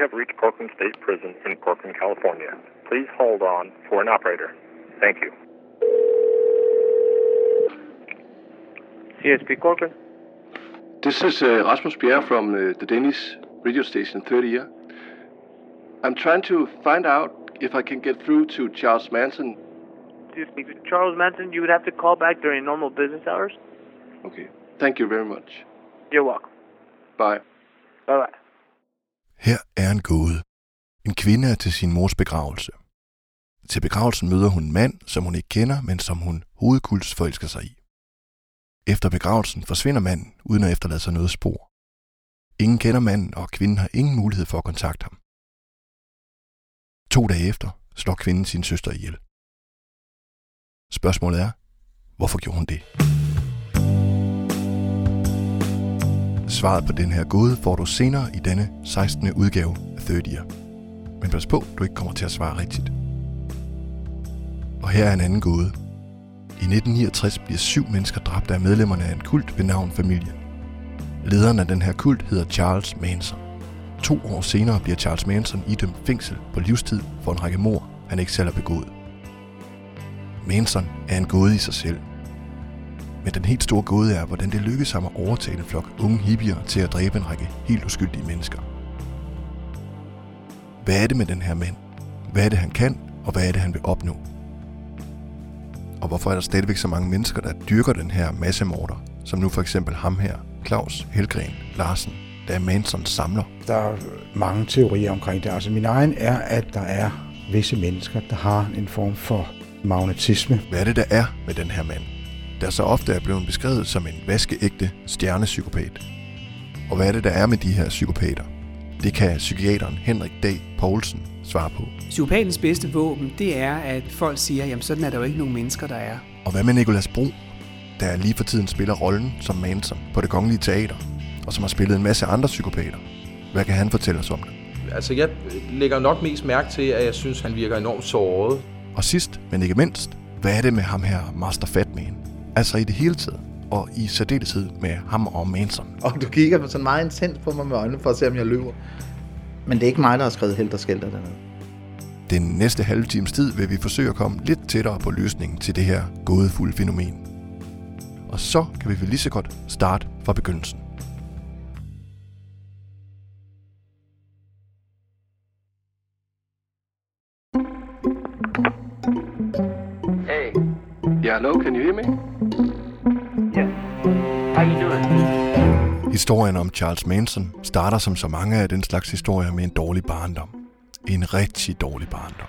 have reached Corcoran State Prison in Corcoran, California. Please hold on for an operator. Thank you. CSP Corcoran. This is uh, Rasmus Bjerre from uh, the Danish radio station 30 year. I'm trying to find out if I can get through to Charles Manson. To speak to Charles Manson, you would have to call back during normal business hours. Okay. Thank you very much. You're welcome. Bye. Bye bye. Her er en gåde. En kvinde er til sin mors begravelse. Til begravelsen møder hun en mand, som hun ikke kender, men som hun hovedkuls forelsker sig i. Efter begravelsen forsvinder manden, uden at efterlade sig noget spor. Ingen kender manden, og kvinden har ingen mulighed for at kontakte ham. To dage efter slår kvinden sin søster ihjel. Spørgsmålet er, hvorfor gjorde hun det? Svaret på den her gåde får du senere i denne 16. udgave af 30 Year. Men pas på, du ikke kommer til at svare rigtigt. Og her er en anden gåde. I 1969 bliver syv mennesker dræbt af medlemmerne af en kult ved navn Familien. Lederen af den her kult hedder Charles Manson. To år senere bliver Charles Manson idømt fængsel på livstid for en række mord, han ikke selv har begået. Manson er en gåde i sig selv. Men den helt store gåde er, hvordan det lykkedes ham at overtale en flok unge hippier til at dræbe en række helt uskyldige mennesker. Hvad er det med den her mand? Hvad er det, han kan, og hvad er det, han vil opnå? Og hvorfor er der stadigvæk så mange mennesker, der dyrker den her massemorder, som nu for eksempel ham her, Claus Helgren Larsen, der er Mansons samler? Der er mange teorier omkring det. Altså min egen er, at der er visse mennesker, der har en form for magnetisme. Hvad er det, der er med den her mand, der så ofte er blevet beskrevet som en vaskeægte stjernepsykopat? Og hvad er det, der er med de her psykopater? Det kan psykiateren Henrik Dag Poulsen svare på. Psykopatens bedste våben, det er, at folk siger, jamen sådan er der jo ikke nogen mennesker, der er. Og hvad med Nicolas Bro, der lige for tiden spiller rollen som Manson på det kongelige teater, og som har spillet en masse andre psykopater? Hvad kan han fortælle os om det? Altså, jeg lægger nok mest mærke til, at jeg synes, han virker enormt såret. Og sidst, men ikke mindst, hvad er det med ham her, Master Fatman? Altså i det hele taget, og i særdeleshed med ham og Manson. Og du kigger sådan meget intens på mig med øjnene for at se, om jeg løber. Men det er ikke mig, der har skrevet helt og skælder dernede. Den næste halve times tid vil vi forsøge at komme lidt tættere på løsningen til det her gådefulde fænomen. Og så kan vi vel lige så godt starte fra begyndelsen. Hey. Yeah, hello, can you hear me? Historien om Charles Manson starter som så mange af den slags historier med en dårlig barndom. En rigtig dårlig barndom.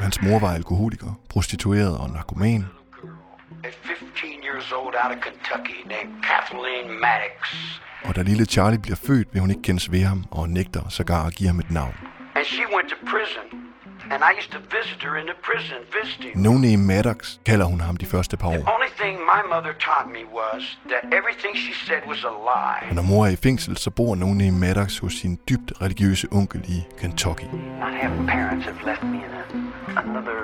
Hans mor var alkoholiker, prostitueret og narkoman, at 15 years old out of Kentucky, named Kathleen Maddox. og da lille Charlie bliver født, vil hun ikke kendes ved ham og nægter sågar at give ham et navn. And she went to prison. And I used to visit her in the prison, visiting. No Name Maddox kalder hun ham de første par år. Only thing my mother taught me was that everything she said was a lie. Og når mor er i fængsel, så bor No Name Maddox hos sin dybt religiøse onkel i Kentucky. I have parents have left me in a, another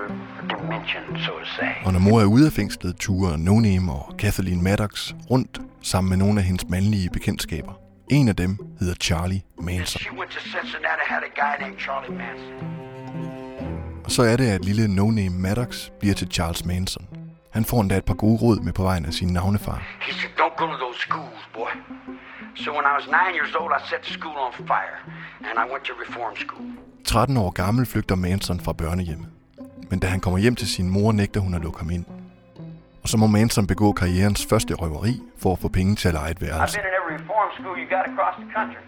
dimension, so to say. Og når mor er ude af fængslet, turer No Name og Kathleen Maddox rundt sammen med nogle af hendes mandlige bekendtskaber. En af dem hedder Charlie Manson. She went to Cincinnati, had a guy named Charlie Manson. Og så er det, at lille No Name Maddox bliver til Charles Manson. Han får endda et par gode råd med på vejen af sin navnefar. He said, don't go to those schools, boy. So when I was nine years old, I set the school on fire, and I went to reform school. 13 år gammel flygter Manson fra børnehjemmet. Men da han kommer hjem til sin mor, nægter hun at lukke ham ind. Og så må Manson begå karrierens første røveri for at få penge til at lege et I've værelse. been in every reform school you got across the country,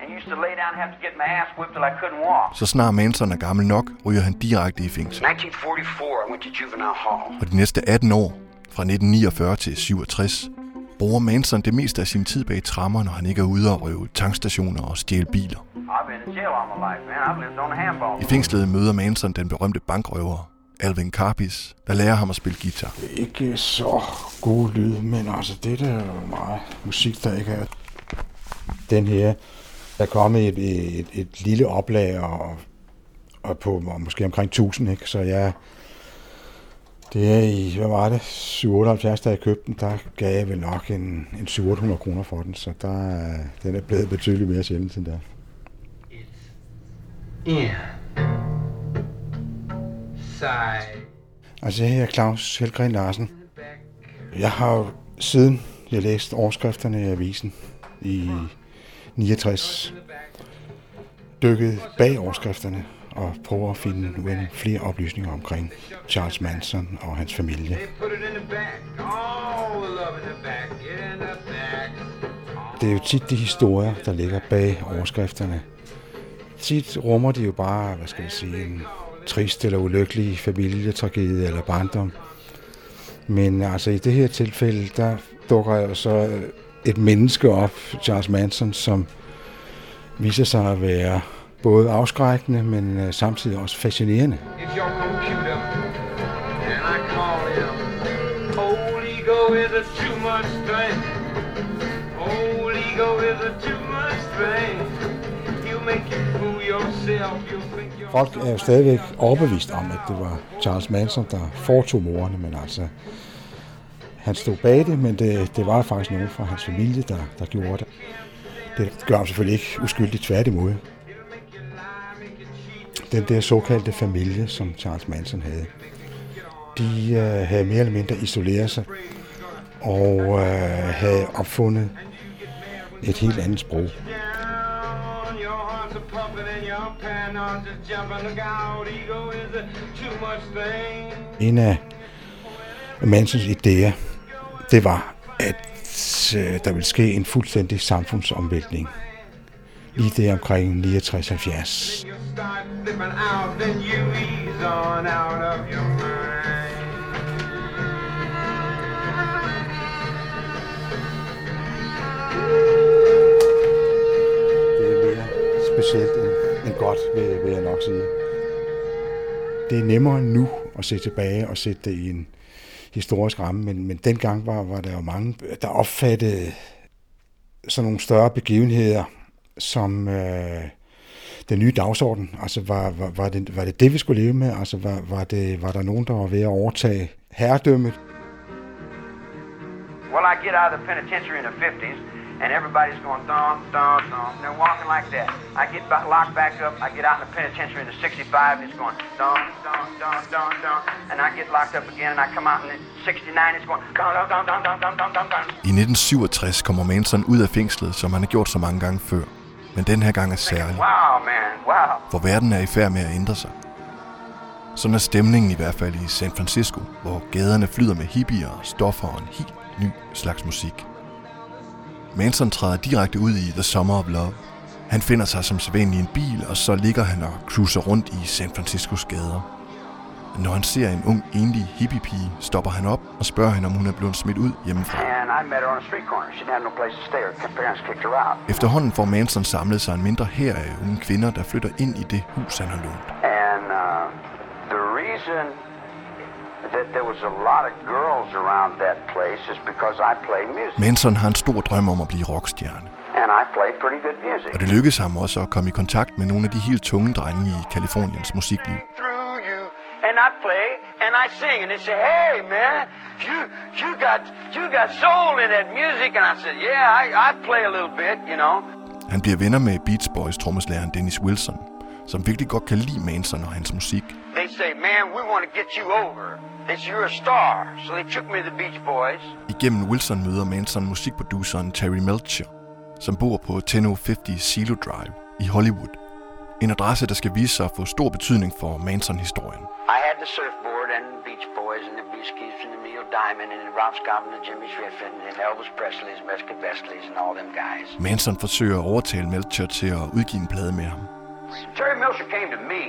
and used to lay down and have to get my ass whipped till I couldn't walk. Så snart Manson er gammel nok, ryger han direkte i fængsel. 1944, I went to juvenile hall. Og de næste 18 år, fra 1949 til 67, bruger Manson det meste af sin tid bag trammer, når han ikke er ude og røve tankstationer og stjæle biler. I fængslet møder Manson den berømte bankrøver, Alvin Karpis, der lærer ham at spille guitar. Ikke så god lyd, men altså det der er meget musik, der ikke er. Den her, der er kommet et, et, et lille oplag og, og på og måske omkring 1000, ikke? så jeg det er i, hvad var det, 778, da jeg købte den, der gav jeg vel nok en, en 700 kroner for den, så der, er- den er blevet betydeligt mere sjældent end der. in. Side. Altså, jeg er Claus Helgren Larsen. Jeg har jo siden jeg læste overskrifterne i avisen i 69 dykket bag overskrifterne og prøver at finde ud af flere oplysninger omkring Charles Manson og hans familie. Det er jo tit de historier, der ligger bag overskrifterne. Tit rummer de jo bare, hvad skal jeg sige, en trist eller ulykkelig familietragedie eller barndom. Men altså i det her tilfælde, der dukker jo så et menneske op, Charles Manson, som viser sig at være både afskrækkende, men øh, samtidig også fascinerende. It's your computer. And I call him. Old ego is a too much thing. Old ego is a too much thing. You make you fool yourself. You think you're Folk er jo stadigvæk overbevist om, at det var Charles Manson, der foretog morerne, men altså, han stod bag det, men det, det var faktisk nogen fra hans familie, der, der gjorde det. Det gør ham selvfølgelig ikke uskyldig tværtimod. Den der såkaldte familie, som Charles Manson havde, de øh, havde mere eller mindre isoleret sig og øh, havde opfundet et helt andet sprog. En af Mansons idéer, det var, at øh, der ville ske en fuldstændig samfundsomvæltning. Lige det omkring 69-70. You start flipping out, then you ease on out of your mind. Det er mere specielt end, end godt, vil, vil jeg nok sige. Det er nemmere nu at se tilbage og sætte det i en historisk ramme, men, men dengang var, var der jo mange, der opfattede sådan nogle større begivenheder som øh, den nye dagsorden. Altså var, var, var, det, var det det, vi skulle leve med? Altså var, var, det, var der nogen, der var ved at overtage herredømmet? Well, I get out of the penitentiary in the 50s, and everybody's going thump, thump, thump, and they're walking like that. I get ba- locked back up, I get out in the penitentiary in the 65, and it's going thump, thump, thump, thump, thump, and I get locked up again, and I come out in the 69, it's going thump, thump, thump, thump, thump, thump, thump, thump. I 1967 kommer Manson ud af fængslet, som han har gjort så mange gange før. Men den her gang er særlig, Wow, man, wow. for verden er i færd med at ændre sig. Sådan er stemningen i hvert fald i San Francisco, hvor gaderne flyder med hippier og stoffer og en helt ny slags musik. Manson træder direkte ud i The Summer of Love. Han finder sig som sædvanlig i en bil, og så ligger han og cruiser rundt i San Franciscos gader. Når han ser en ung, enlig hippiepige, stopper han op og spørger hende, om hun er blevet smidt ud hjemmefra. No. Efterhånden får Manson samlet sig en mindre her af unge kvinder, der flytter ind i det hus, han har lånt. And uh, the reason that there was a lot of girls around that place is because I play music. Manson har en stor drøm om at blive rockstjerne. And I play pretty good music. Og det lykkedes ham også at komme i kontakt med nogle af de helt tunge drenge i Kaliforniens musikliv. And I play and I sing and they say, Hey man, you you got you got soul in that music and I said, Yeah, I, I play a little bit, you know. Han bliver venner med Beach Boys trommeslageren Dennis Wilson, som virkelig godt kan lide Manson og hans musik. They say, Man, we want to get you over. Say you're a star. So they took me to the Beach Boys. Igennem Wilson møder Manson musikproduceren Terry Melcher, som bor på 1050 Silo Drive i Hollywood. En adresse, der skal vise sig at få stor betydning for Manson-historien. I had the surfboard and the Beach Boys and the Beach Keys and the Neil Diamond and the Ralph Scott and the Jimmy Schiffin and Elvis Presley's, Mesca Bestleys and all them guys. Manson forsøger at overtale Melcher til at udgive en plade med ham. Terry Milcher came to me.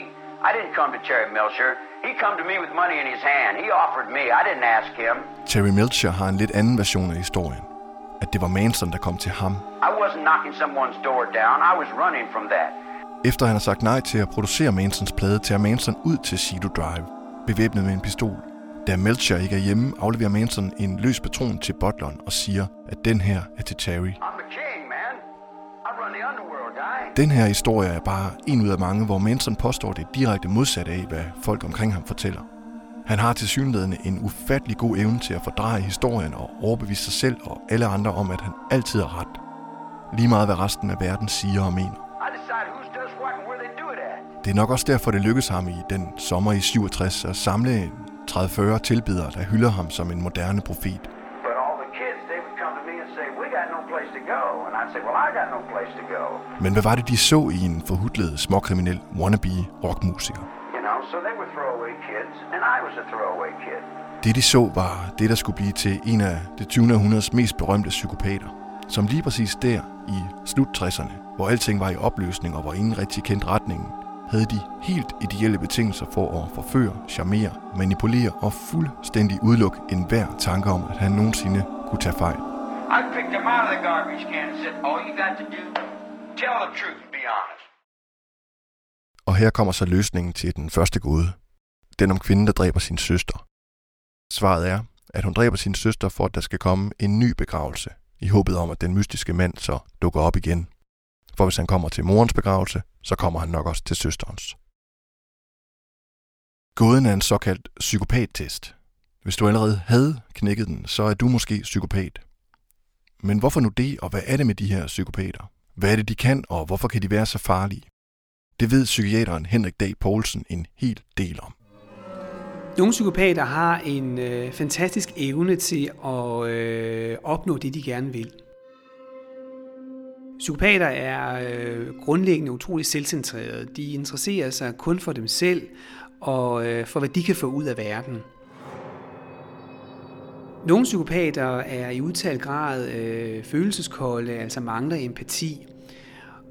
I didn't come to Terry Milcher. He come to me with money in his hand. He offered me. I didn't ask him. Terry Melcher har en lidt anden version af historien. At det var Manson, der kom til ham, I wasn't knocking someone's door down. I was running from that. Efter han har sagt nej til at producere Mansons plade, tager Manson ud til Sido Drive, bevæbnet med en pistol. Da Melcher ikke er hjemme, afleverer Manson en løs patron til butleren og siger, at den her er til Terry. Den her historie er bare en ud af mange, hvor Manson påstår det direkte modsatte af, hvad folk omkring ham fortæller. Han har til synligheden en ufattelig god evne til at fordreje historien og overbevise sig selv og alle andre om, at han altid har ret. Lige meget hvad resten af verden siger og mener. Det er nok også derfor, det lykkedes ham i den sommer i 67 at samle 30-40 tilbedere, der hylder ham som en moderne profet. But all the kids, they would come to me and say, we got no place to go. And I'd say, well, I got no place to go. Men hvad var det, de så i en forhudlet, småkriminel wannabe rockmusiker? You know, so they were throwaway kids, and I was a throwaway kid. Det, de så, var det, der skulle blive til en af det 20. århundredes mest berømte psykopater, som lige præcis der i slut 60'erne, hvor alting var i opløsning og hvor ingen rigtig kendte retningen, havde de helt ideelle betingelser for at forføre, charmere, manipulere og fuldstændig udelukke enhver tanke om, at han nogensinde kunne tage fejl. I picked them out of the garbage can and said, all you got to do, tell the truth and be honest. Og her kommer så løsningen til den første gåde. Den om kvinden, der dræber sin søster. Svaret er, at hun dræber sin søster for, at der skal komme en ny begravelse, i håbet om, at den mystiske mand så dukker op igen. For hvis han kommer til morens begravelse, så kommer han nok også til søsterens. Gåden er en såkaldt psykopattest. Hvis du allerede havde knækket den, så er du måske psykopat. Men hvorfor nu det, og hvad er det med de her psykopater? Hvad er det, de kan, og hvorfor kan de være så farlige? Det ved psykiateren Henrik Dag Poulsen en hel del om. Nogle psykopater har en øh, fantastisk evne til at øh, opnå det, de gerne vil. Psykopater er øh, grundlæggende utroligt selvcentrerede. De interesserer sig kun for dem selv og øh, for, hvad de kan få ud af verden. Nogle psykopater er i udtalt grad øh, følelseskolde, altså mangler empati.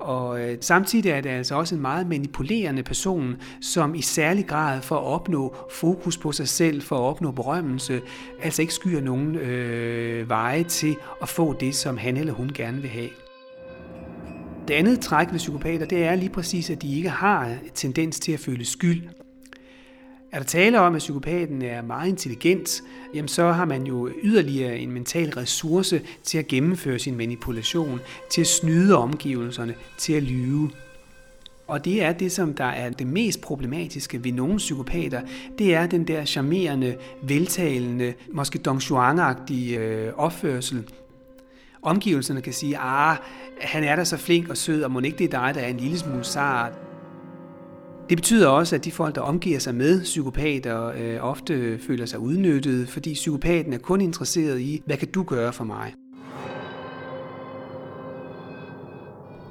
Og øh, samtidig er det altså også en meget manipulerende person, som i særlig grad for at opnå fokus på sig selv, for at opnå berømmelse, altså ikke skyer nogen øh, veje til at få det, som han eller hun gerne vil have. Det andet træk ved psykopater, det er lige præcis, at de ikke har tendens til at føle skyld. Er der tale om, at psykopaten er meget intelligent, jamen så har man jo yderligere en mental ressource til at gennemføre sin manipulation, til at snyde omgivelserne, til at lyve. Og det er det, som der er det mest problematiske ved nogle psykopater, det er den der charmerende, veltalende, måske Don Juan-agtige øh, opførsel. Omgivelserne kan sige, ah, han er da så flink og sød, og må ikke det er dig, der er en lille smule sart. Det betyder også, at de folk, der omgiver sig med psykopater, øh, ofte føler sig udnyttet, fordi psykopaten er kun interesseret i, hvad kan du gøre for mig?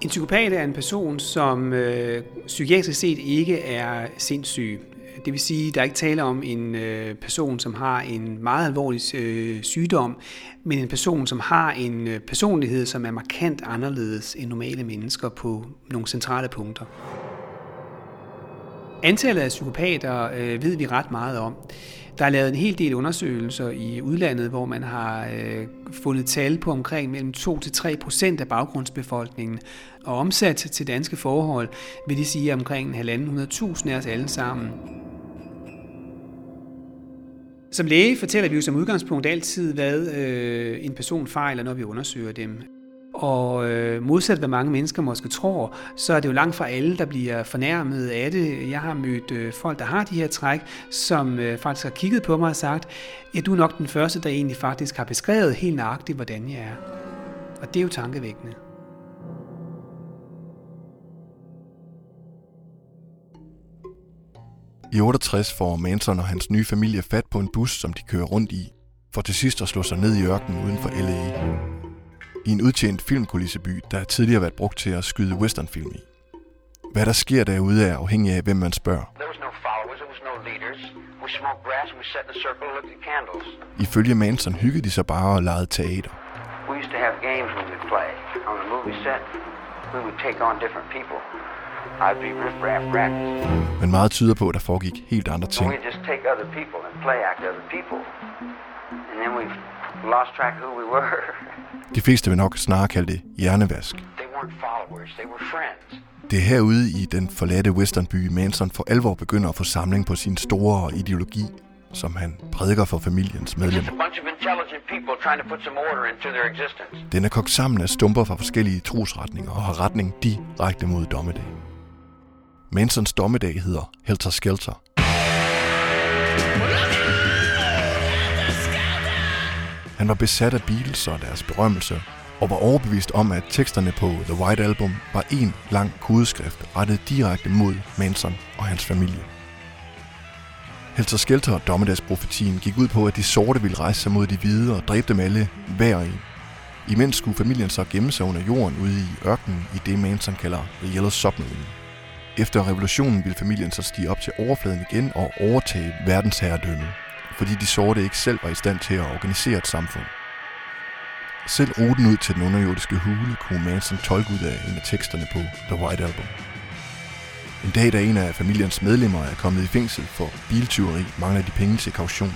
En psykopat er en person, som øh, psykiatrisk set ikke er sindssyg. Det vil sige, at der er ikke tale om en øh, person, som har en meget alvorlig øh, sygdom, men en person, som har en øh, personlighed, som er markant anderledes end normale mennesker på nogle centrale punkter. Antallet af psykopater øh, ved vi ret meget om. Der er lavet en hel del undersøgelser i udlandet, hvor man har øh, fundet tal på omkring mellem 2-3 procent af baggrundsbefolkningen. Og omsat til danske forhold vil det sige omkring 1.500.000 af os alle sammen. Som læge fortæller vi jo som udgangspunkt altid, hvad øh, en person fejler, når vi undersøger dem. Og øh, modsat hvad mange mennesker måske tror, så er det jo langt fra alle, der bliver fornærmet af det. Jeg har mødt øh, folk, der har de her træk, som øh, faktisk har kigget på mig og sagt, ja, du er nok den første, der egentlig faktisk har beskrevet helt nøjagtigt, hvordan jeg er. Og det er jo tankevækkende. I 68 får Manson og hans nye familie fat på en bus, som de kører rundt i, for til sidst at slå sig ned i ørkenen uden for LA. I en udtjent filmkulisseby, der tidligere været brugt til at skyde westernfilm i. Hvad der sker derude er afhængig af, hvem man spørger. We we and. Ifølge Manson hyggede de sig bare og legede teater. We used to have games when we'd play. On the movie set, we would take on different people. I'd be Riff Raff Rattus. Men meget tyder på, at der foregik helt andre And ting. we'd just take other people and play act other people. And then we lost track who we were. De fleste vil nok snarere kalde det hjernevask. they weren't followers, they were friends. Det er herude i den forladte westernby, Manson for alvor begynder at få samling på sin store ideologi, som han prædiker for familiens medlemmer. Den er kogt sammen af stumper fra forskellige trosretninger og har retning direkte mod dommedag. Mansons dommedag hedder Helter Skelter. Han var besat af Beatles og deres berømmelse, og var overbevist om, at teksterne på The White Album var en lang kodeskrift rettet direkte mod Manson og hans familie. Helter Skelter og dommedagsprofetien gik ud på, at de sorte ville rejse sig mod de hvide og dræbe dem alle hver en. Imens skulle familien så gemme sig under jorden ude i ørkenen i det Manson kalder The Yellow Submarine. Efter revolutionen ville familien så stige op til overfladen igen og overtage verdensherredømmet, fordi de sorte ikke selv var i stand til at organisere et samfund. Selv ruten ud til den underjordiske hule kunne Manson tolke ud af en af teksterne på The White Album. En dag, da en af familiens medlemmer er kommet i fængsel for biltyveri, mangler de penge til kaution.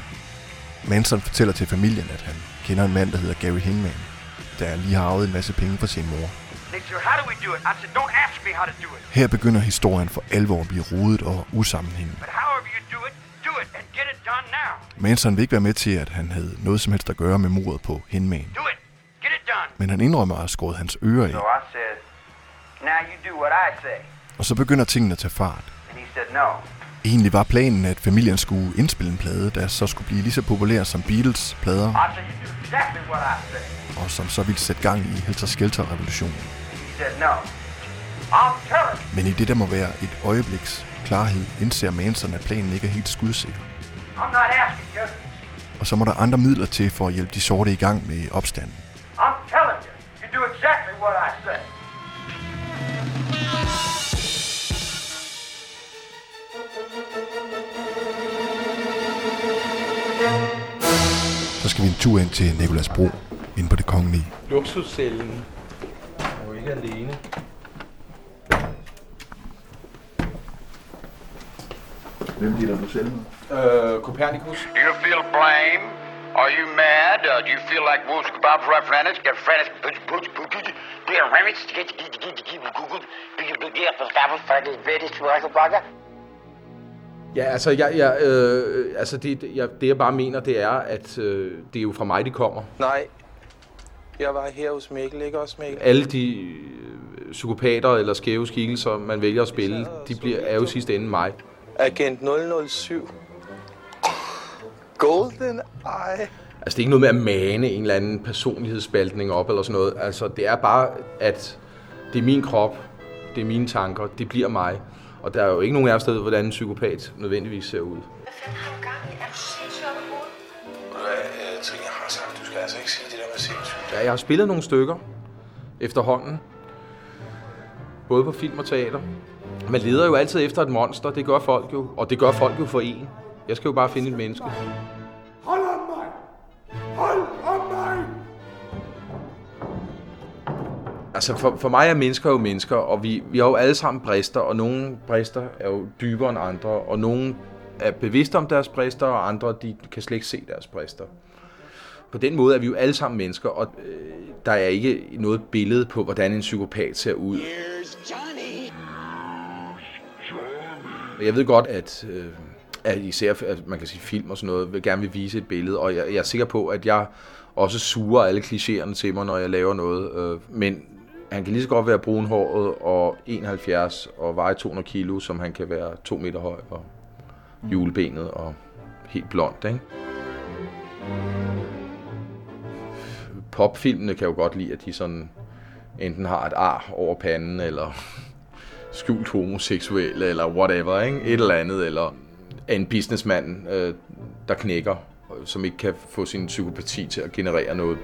Manson fortæller til familien, at han kender en mand, der hedder Gary Hingman, der lige har arvet en masse penge fra sin mor. Her begynder historien for alvor at blive rodet og usammenhængende. Manson vil ikke være med til, at han havde noget som helst at gøre med mordet på Hinman. Men han indrømmer at have skåret hans ører I og så begynder tingene at tage fart. Egentlig var planen, at familien skulle indspille en plade, der så skulle blive lige så populær som Beatles plader, og som så ville sætte gang i Helter Skelter-revolutionen. Men i det, der må være et øjebliks klarhed, indser Manson, at planen ikke er helt skudsikker. I'm not asking you. Og så må der andre midler til for at hjælpe de sorte i gang med opstanden. I'm telling you. You do exactly what I say. Så skal vi en tur ind til Nikolas Bro, inde på det kongelige. Luksuscellen. Jeg er jo ikke alene. Hvem deler du selv med? Øh, Copernicus. Do you feel blame? Are you mad? Uh, do you feel like Wolves Bob Referendus? Get French. Be a remix. Get get get get Google. Be a big for Stafford for the British worker. Ja, altså, jeg, jeg, øh, altså det, jeg, det jeg bare mener, det er, at øh, det er jo fra mig, de kommer. Nej, jeg var her hos Mikkel, ikke også Mikkel? Alle de øh, psykopater eller skæve skikkelser, man vælger at spille, de bliver, er jo sidste ende mig. Agent 007. Golden Eye. Altså, det er ikke noget med at mane en eller anden personlighedsspaltning op eller sådan noget. Altså, det er bare, at det er min krop, det er mine tanker, det bliver mig. Og der er jo ikke nogen af os, der ved, hvordan en psykopat nødvendigvis ser ud. Trine, jeg har sagt, du skal altså ikke sige det der med. Ja, jeg har spillet nogle stykker efterhånden. Både på film og teater. Man leder jo altid efter et monster, det gør folk jo. Og det gør folk jo for en. Jeg skal jo bare finde et menneske. Altså for, for mig er mennesker jo mennesker, og vi, vi har jo alle sammen brister, og nogle brister er jo dybere end andre, og nogle er bevidste om deres brister, og andre de kan slet ikke se deres brister. På den måde er vi jo alle sammen mennesker, og øh, der er ikke noget billede på, hvordan en psykopat ser ud. Jeg ved godt, at, øh, at især at man kan sige film og sådan noget, vil gerne vil vise et billede, og jeg, jeg er sikker på, at jeg også suger alle klichéerne til mig, når jeg laver noget. Øh, men han kan lige så godt være brunhåret og 71 og veje 200 kilo, som han kan være 2 meter høj og julebenet og helt blond, ikke? Popfilmene kan jo godt lide, at de sådan enten har et ar over panden, eller skjult homoseksuelle, eller whatever, ikke? Et eller andet, eller en businessmand, øh, der knækker, som ikke kan få sin psykopati til at generere noget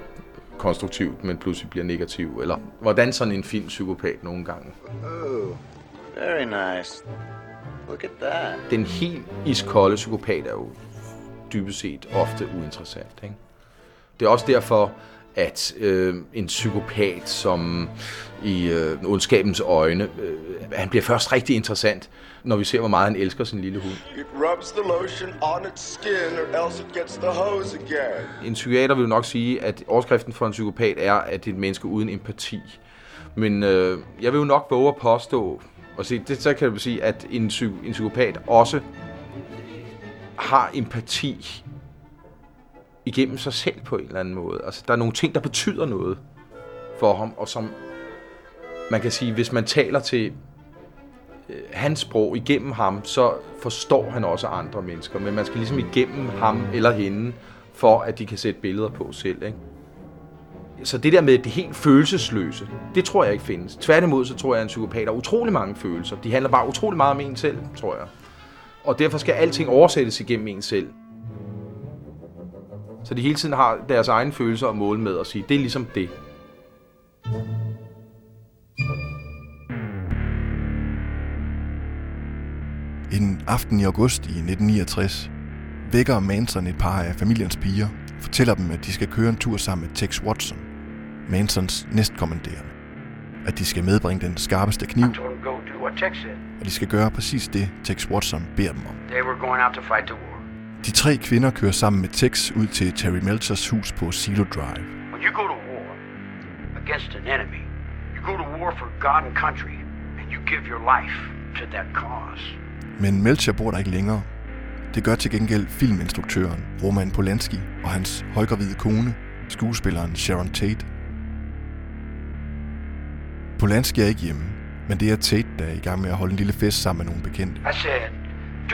konstruktivt, men pludselig bliver negativ, eller hvordan sådan en film psykopat nogle gange. Oh, very nice. Look at that. Den helt iskolde psykopat er jo dybest set ofte uinteressant. Ikke? Det er også derfor, at øh, en psykopat, som i øh, ondskabens øjne, øh, han bliver først rigtig interessant, når vi ser, hvor meget han elsker sin lille hund. It rubs the lotion on its skin, or else it gets the hose again. En psykiater vil nok sige, at overskriften for en psykopat er, at det er et menneske uden empati. Men øh, jeg vil jo nok våge at påstå, og se, det, så kan jeg sige, at en, psy- en psykopat også har empati igennem sig selv på en eller anden måde. Altså, der er nogle ting, der betyder noget for ham, og som man kan sige, hvis man taler til øh, hans sprog igennem ham, så forstår han også andre mennesker. Men man skal ligesom igennem ham eller hende, for at de kan sætte billeder på selv. Ikke? Så det der med det helt følelsesløse, det tror jeg ikke findes. Tværtimod så tror jeg, at en psykopat har utrolig mange følelser. De handler bare utrolig meget om en selv, tror jeg. Og derfor skal alting oversættes igennem en selv. Så de hele tiden har deres egne følelser at måle med og sige, det er ligesom det. En aften i august i 1969 vækker Manson et par af familiens piger og fortæller dem, at de skal køre en tur sammen med Tex Watson, Mansons næstkommanderende. At de skal medbringe den skarpeste kniv, og de skal gøre præcis det, Tex Watson beder dem om. They were going out to fight the war. De tre kvinder kører sammen med Tex ud til Terry Melchers hus på Silo Drive. When you go to war against an enemy, you go to war for God and country, and you give your life to that cause. Men Melcher bor der ikke længere. Det gør til gengæld filminstruktøren Roman Polanski og hans højgravide kone, skuespilleren Sharon Tate. Polanski er ikke hjemme, men det er Tate, der er i gang med at holde en lille fest sammen med nogle bekendte. I said,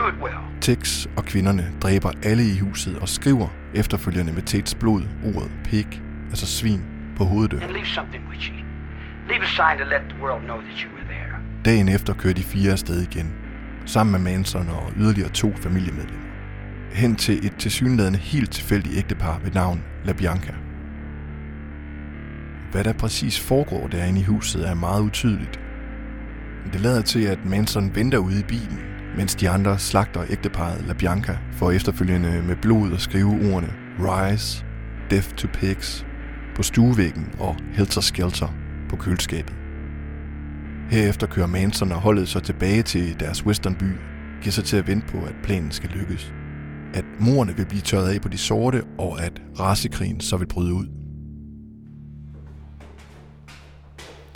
well. Tex og kvinderne dræber alle i huset og skriver efterfølgende med Tates blod ordet pig, altså svin, på hoveddøren. Dagen efter kører de fire afsted igen, sammen med Manson og yderligere to familiemedlemmer, hen til et tilsyneladende helt tilfældigt ægtepar ved navn La Bianca. Hvad der præcis foregår derinde i huset er meget utydeligt. Men det lader til, at Manson venter ude i bilen, mens de andre slagter ægteparet La Bianca for efterfølgende med blod at skrive ordene Rise, Death to Pigs på stuevæggen og Helter Skelter på køleskabet. Herefter kører Manson og holdet så tilbage til deres westernby, giver sig til at vente på, at planen skal lykkes. At morerne vil blive tørret af på de sorte, og at rasekrigen så vil bryde ud.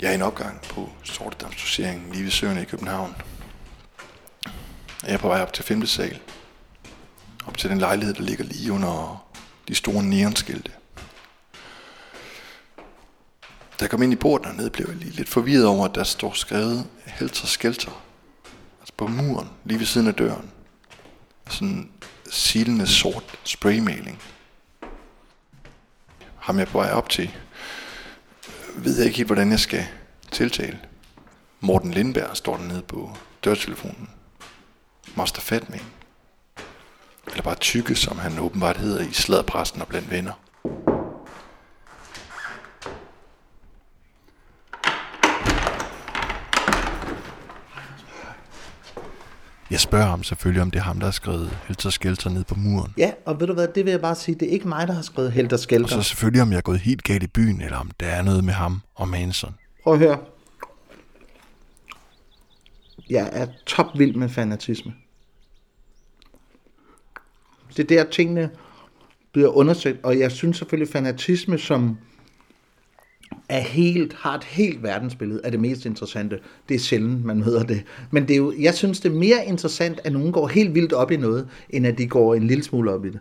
Jeg er i en opgang på Sortedamsdoseringen lige ved Søerne i København. Jeg er på vej op til 5. sal. Op til den lejlighed, der ligger lige under de store neonskilte. Da jeg kom ind i porten dernede, blev jeg lige lidt forvirret over, at der står skrevet Helter Skelter. Altså på muren, lige ved siden af døren. Sådan silende sort spraymaling. Ham jeg på vej op til, ved jeg ikke helt, hvordan jeg skal tiltale. Morten Lindberg står dernede på dørtelefonen. Master Fatman. Eller bare tykke, som han åbenbart hedder i sladpræsten og blandt venner. Jeg spørger ham selvfølgelig, om det er ham, der har skrevet Helter Skelter ned på muren. Ja, og ved du hvad, det vil jeg bare sige, det er ikke mig, der har skrevet Helter Og Skelter. så selvfølgelig, om jeg er gået helt galt i byen, eller om der er noget med ham og Manson. Prøv at høre. Jeg er topvild med fanatisme. Det er der, tingene bliver undersøgt, og jeg synes selvfølgelig, fanatisme, som er helt, har et helt verdensbillede, er det mest interessante. Det er sjældent, man møder det. Men det er jo, jeg synes, det er mere interessant, at nogen går helt vildt op i noget, end at de går en lille smule op i det.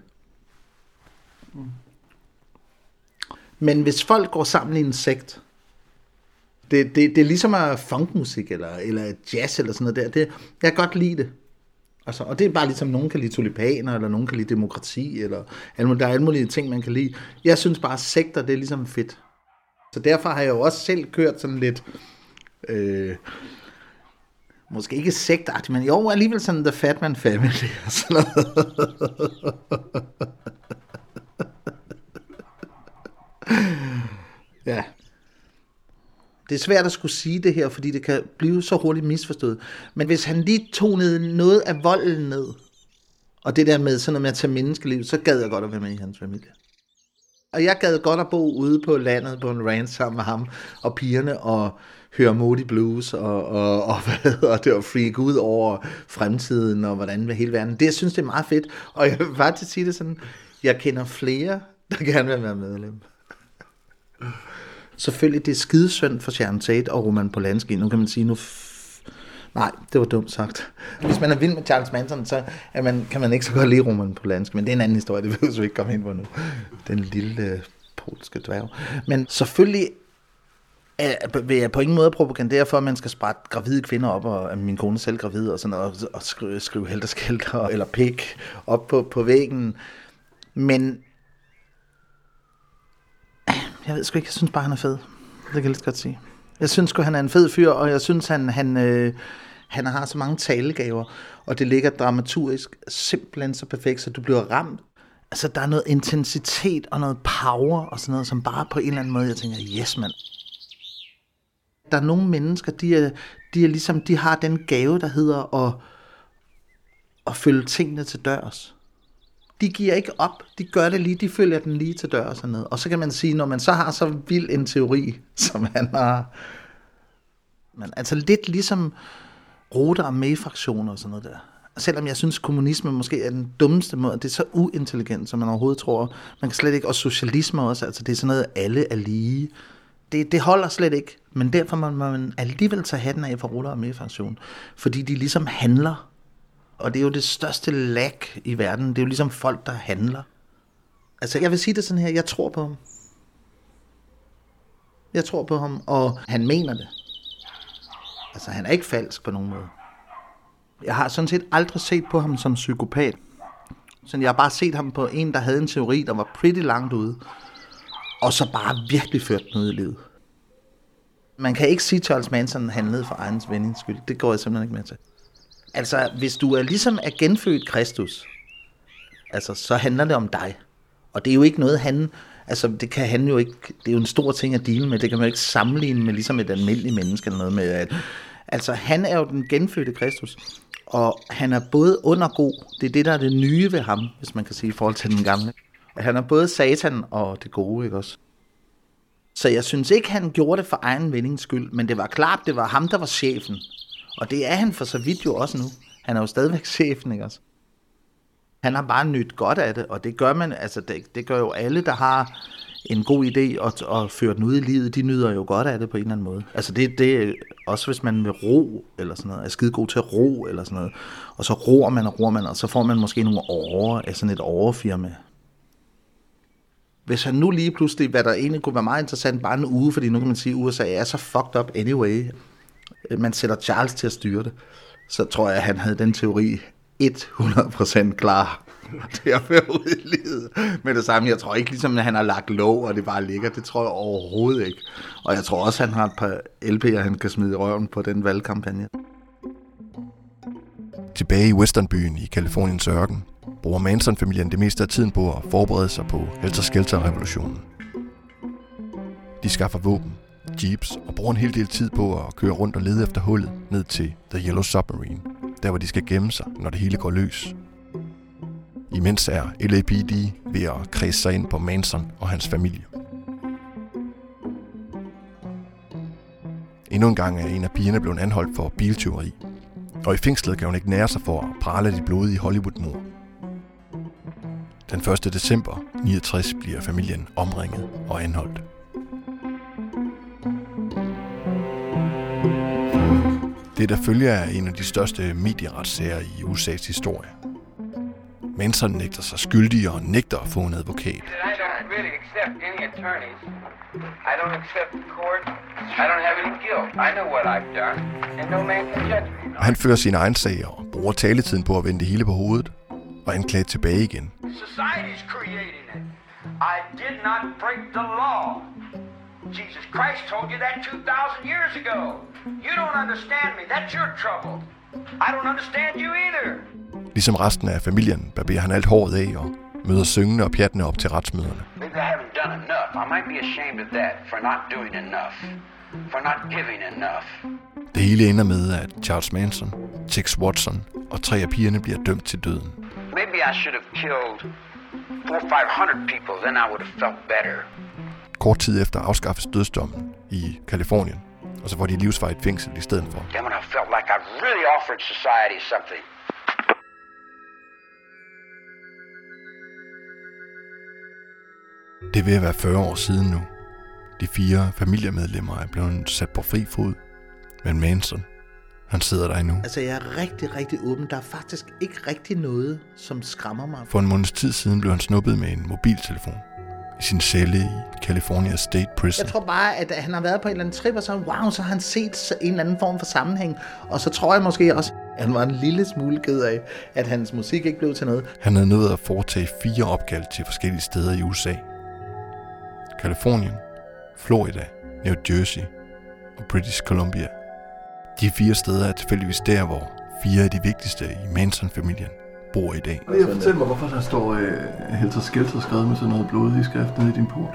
Men hvis folk går sammen i en sekt, det, det, det er ligesom at funkmusik eller, eller jazz eller sådan noget der. Det, jeg kan godt lide det. Altså, og det er bare ligesom, nogen kan lide tulipaner, eller nogen kan lide demokrati, eller der er alle mulige ting, man kan lide. Jeg synes bare, at sekter, det er ligesom fedt. Så derfor har jeg jo også selv kørt sådan lidt, øh, måske ikke sektagtigt, men jo alligevel sådan The Fatman Family og sådan noget. ja. Det er svært at skulle sige det her, fordi det kan blive så hurtigt misforstået. Men hvis han lige tonede noget af volden ned, og det der med sådan noget med at tage menneskeliv, så gad jeg godt at være med i hans familie. Og jeg gad godt at bo ude på landet på en ranch sammen med ham og pigerne og høre Moody Blues og, og, og hvad hedder det, og freak ud over fremtiden og hvordan med hele verden. Det, jeg synes, det er meget fedt. Og jeg vil at sige det sådan, jeg kender flere, der gerne vil være medlem. Selvfølgelig, det er skidesynd for Sharon Tate og Roman Polanski. Nu kan man sige, nu f- Nej, det var dumt sagt. Hvis man er vild med Charles Manson, så er man, kan man ikke så godt lide Roman Polanski, men det er en anden historie, det vil vi ikke komme ind på nu. Den lille øh, polske dværg. Men selvfølgelig er, vil jeg på ingen måde propagandere for, at man skal sprætte gravide kvinder op, og at min kone er selv gravid, og sådan noget, og skrive, skrive helterskælter eller pik op på, på væggen. Men jeg ved sgu ikke, jeg synes bare, han er fed. Det kan jeg lidt godt sige. Jeg synes sgu, han er en fed fyr, og jeg synes, han, han, øh, han har så mange talegaver, og det ligger dramaturgisk simpelthen så perfekt, så du bliver ramt. Altså, der er noget intensitet og noget power og sådan noget, som bare på en eller anden måde, jeg tænker, yes, mand. Der er nogle mennesker, de er, de er ligesom, de har den gave, der hedder at, at følge tingene til dørs. De giver ikke op, de gør det lige, de følger den lige til dørs og sådan noget. Og så kan man sige, når man så har så vild en teori, som han har, men altså lidt ligesom Rota og May-fraktioner og sådan noget der. Selvom jeg synes, kommunisme måske er den dummeste måde, det er så uintelligent, som man overhovedet tror. Man kan slet ikke, og socialisme også, altså det er sådan noget, alle er lige. Det, det holder slet ikke, men derfor må man alligevel tage hatten af for Rota og May-fraktion, fordi de ligesom handler. Og det er jo det største lag i verden, det er jo ligesom folk, der handler. Altså jeg vil sige det sådan her, jeg tror på ham. Jeg tror på ham, og han mener det. Altså, han er ikke falsk på nogen måde. Jeg har sådan set aldrig set på ham som psykopat. Så jeg har bare set ham på en, der havde en teori, der var pretty langt ude. Og så bare virkelig ført noget i livet. Man kan ikke sige, at Charles Manson handlede for egen vindings skyld. Det går jeg simpelthen ikke med til. Altså, hvis du er ligesom er genfødt Kristus, altså, så handler det om dig. Og det er jo ikke noget, han... Altså, det kan han jo ikke... Det er jo en stor ting at dele med. Det kan man jo ikke sammenligne med ligesom et almindeligt menneske eller noget med. At, altså, han er jo den genfødte Kristus. Og han er både ond og god. Det er det, der er det nye ved ham, hvis man kan sige, i forhold til den gamle. Han er både satan og det gode, ikke også? Så jeg synes ikke, han gjorde det for egen vindings skyld, men det var klart, det var ham, der var chefen. Og det er han for så vidt jo også nu. Han er jo stadigvæk chefen, ikke også? Han har bare nyt godt af det, og det gør man, altså det, det gør jo alle, der har en god idé og, og fører den ud i livet, de nyder jo godt af det på en eller anden måde. Altså det, det er også hvis man vil ro, eller sådan noget, er skide god til at ro, eller sådan noget, og så roer man og roer man, og så får man måske nogle over af sådan et overfirma. Hvis han nu lige pludselig, hvad der egentlig kunne være meget interessant, bare en uge, fordi nu kan man sige, at USA er så fucked up anyway, man sætter Charles til at styre det, så tror jeg, at han havde den teori 100% klar til at føre ud i livet med det samme. Jeg tror ikke ligesom, at han har lagt lov, og det bare ligger. Det tror jeg overhovedet ikke. Og jeg tror også, at han har et par LP'er, han kan smide i røven på den valgkampagne. Tilbage i Westernbyen i Kaliforniens ørken bruger Manson-familien det meste af tiden på at forberede sig på Helter Skelter-revolutionen. De skaffer våben, jeeps og bruger en hel del tid på at køre rundt og lede efter hullet ned til The Yellow Submarine, der hvor de skal gemme sig, når det hele går løs. Imens er LAPD ved at kredse sig ind på Manson og hans familie. Endnu en gang er en af pigerne blevet anholdt for biltyveri, og i fængslet kan hun ikke nære sig for at prale de blodige Hollywood-mor. Den 1. december 69 bliver familien omringet og anholdt. Det, der følger, er en af de største medieretssager i USA's historie. Manson nægter sig skyldig og nægter at få en advokat. Really accept any attorneys. I don't accept the court. I don't have any guilt. I know what I've done, and no man can judge me. Og han fører sin egen sag og bruger taletiden på at vende det hele på hovedet og anklage tilbage igen. Society's creating it. I did not break the. Jesus Christ told you that 2,000 years ago. You don't understand me. That's your trouble. I don't understand you either. Ligesom resten af familien barberer han alt håret af og møder syngende og pjattende op til retsmøderne. Maybe I haven't done enough. I might be ashamed of that for not doing enough. For not giving enough. Det hele ender med, at Charles Manson, Tex Watson og tre af pigerne bliver dømt til døden. Maybe I should have killed four or five hundred people, then I would have felt better. Kort tid efter afskaffes dødsdommen i Kalifornien, og så får de livsvarigt fængsel i stedet for. Damn I felt like I really offered society something. Det er at være 40 år siden nu. De fire familiemedlemmer er blevet sat på fri fod, men Manson, han sidder der endnu. Altså, jeg er rigtig, rigtig åben. Der er faktisk ikke rigtig noget, som skræmmer mig. For en måneds tid siden blev han snuppet med en mobiltelefon sin celle i California State Prison. Jeg tror bare, at han har været på en eller anden trip, og så, wow, så har han set en eller anden form for sammenhæng. Og så tror jeg måske også, at han var en lille smule ked af, at hans musik ikke blev til noget. Han havde nået at foretage fire opkald til forskellige steder i USA. Kalifornien, Florida, New Jersey og British Columbia. De fire steder er tilfældigvis der, hvor fire af de vigtigste i Manson-familien bor i dag. Vil jeg fortælle mig, hvorfor der står øh, Helter Skelter skrevet med sådan noget blodig skrift nede i din port?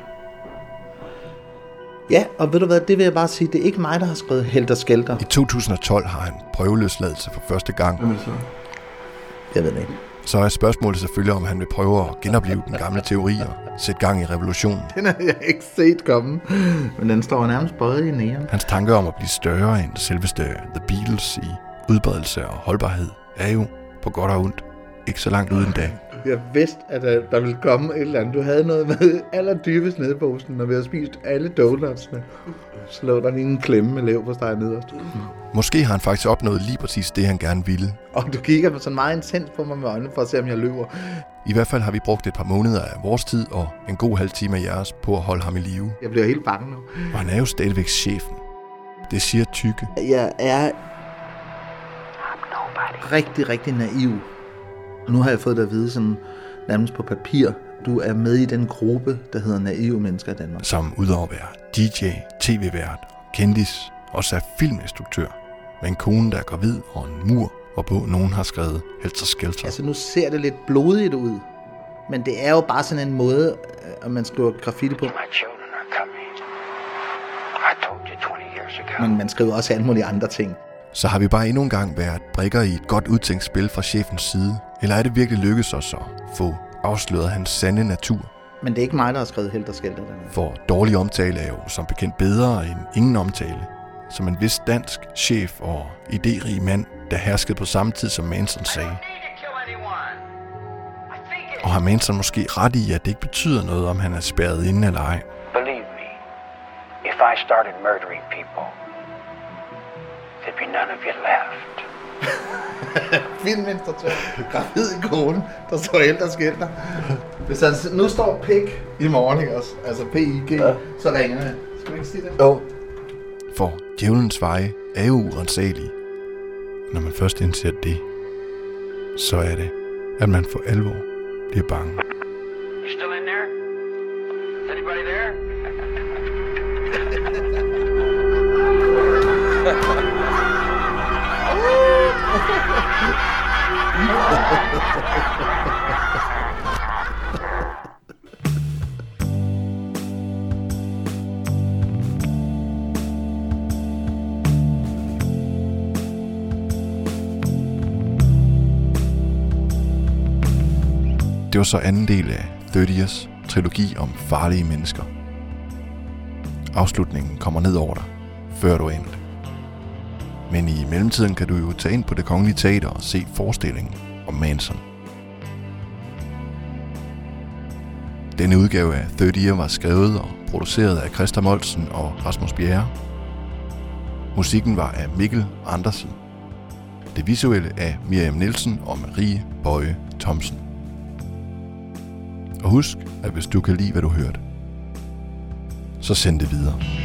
Ja, og ved du hvad, det vil jeg bare sige, det er ikke mig, der har skrevet Helter Skelter. I 2012 har han prøveløsladelse for første gang. Hvem er det så? Jeg ved det ikke. Så er spørgsmålet selvfølgelig, om han vil prøve at genopleve den gamle teori og sætte gang i revolutionen. Den har jeg ikke set komme, men den står nærmest bøjet i næren. Hans tanke om at blive større end selveste The Beatles i udbredelse og holdbarhed er jo, på godt og ondt, ikke så langt uden dag. Jeg vidste, at der, der ville komme et eller andet. Du havde noget med allerdybest nede i posen, når vi havde spist alle donutsene. Så lå der lige en klemme med lev på steg nederst. Måske har han faktisk opnået lige præcis det, han gerne ville. Og du kigger på sådan meget intens på mig med øjnene for at se, om jeg løber. I hvert fald har vi brugt et par måneder af vores tid og en god halv time af jeres på at holde ham i live. Jeg bliver helt bange nu. Og han er jo stadigvæk chefen. Det siger tykke. Jeg er rigtig, rigtig naiv. Og nu har jeg fået det at vide sådan nærmest på papir. Du er med i den gruppe, der hedder Naive Mennesker i Danmark. Som udover at være DJ, tv-vært, kendis, også er filminstruktør. Med en kone, der er gravid og en mur, hvorpå nogen har skrevet Helter Skelter. Altså nu ser det lidt blodigt ud. Men det er jo bare sådan en måde, øh, at man skriver graffiti på. My children are coming. I told you 20 years ago. Men man skriver også alle mulige andre ting. Så har vi bare endnu en gang været brikker i et godt udtænkt spil fra chefens side? Eller er det virkelig lykkedes os at få afsløret hans sande natur? Men det er ikke mig, der har skrevet helt og skælder den her. For dårlig omtale er jo som bekendt bedre end ingen omtale. Som en vis dansk chef og idérig mand, der herskede på samme tid som Manson sagde. Og har Manson måske ret i, at det ikke betyder noget, om han er spærret inde eller ej? Believe me, if I started murdering people, there'd be none of you left. Filminstruktør, gravid i kone, der står helt og skælder. Hvis han nu står pik i morgen, ikke også? Altså P-I-G, ja. så ringer han. Skal du ikke sige det? Jo. For djævelens veje er jo urensagelige. Når man først indser det, så er det, at man for alvor bliver bange. Still in there? Anybody there? Det var så anden del af 30's trilogi om farlige mennesker. Afslutningen kommer ned over dig, før du er endt. Men i mellemtiden kan du jo tage ind på det kongelige teater og se forestillingen om Manson. Denne udgave af 30 var skrevet og produceret af Christa Molsen og Rasmus Bjerre. Musikken var af Mikkel Andersen. Det visuelle af Miriam Nielsen og Marie Bøje Thomsen. Og husk, at hvis du kan lide, hvad du hørte, så send det videre.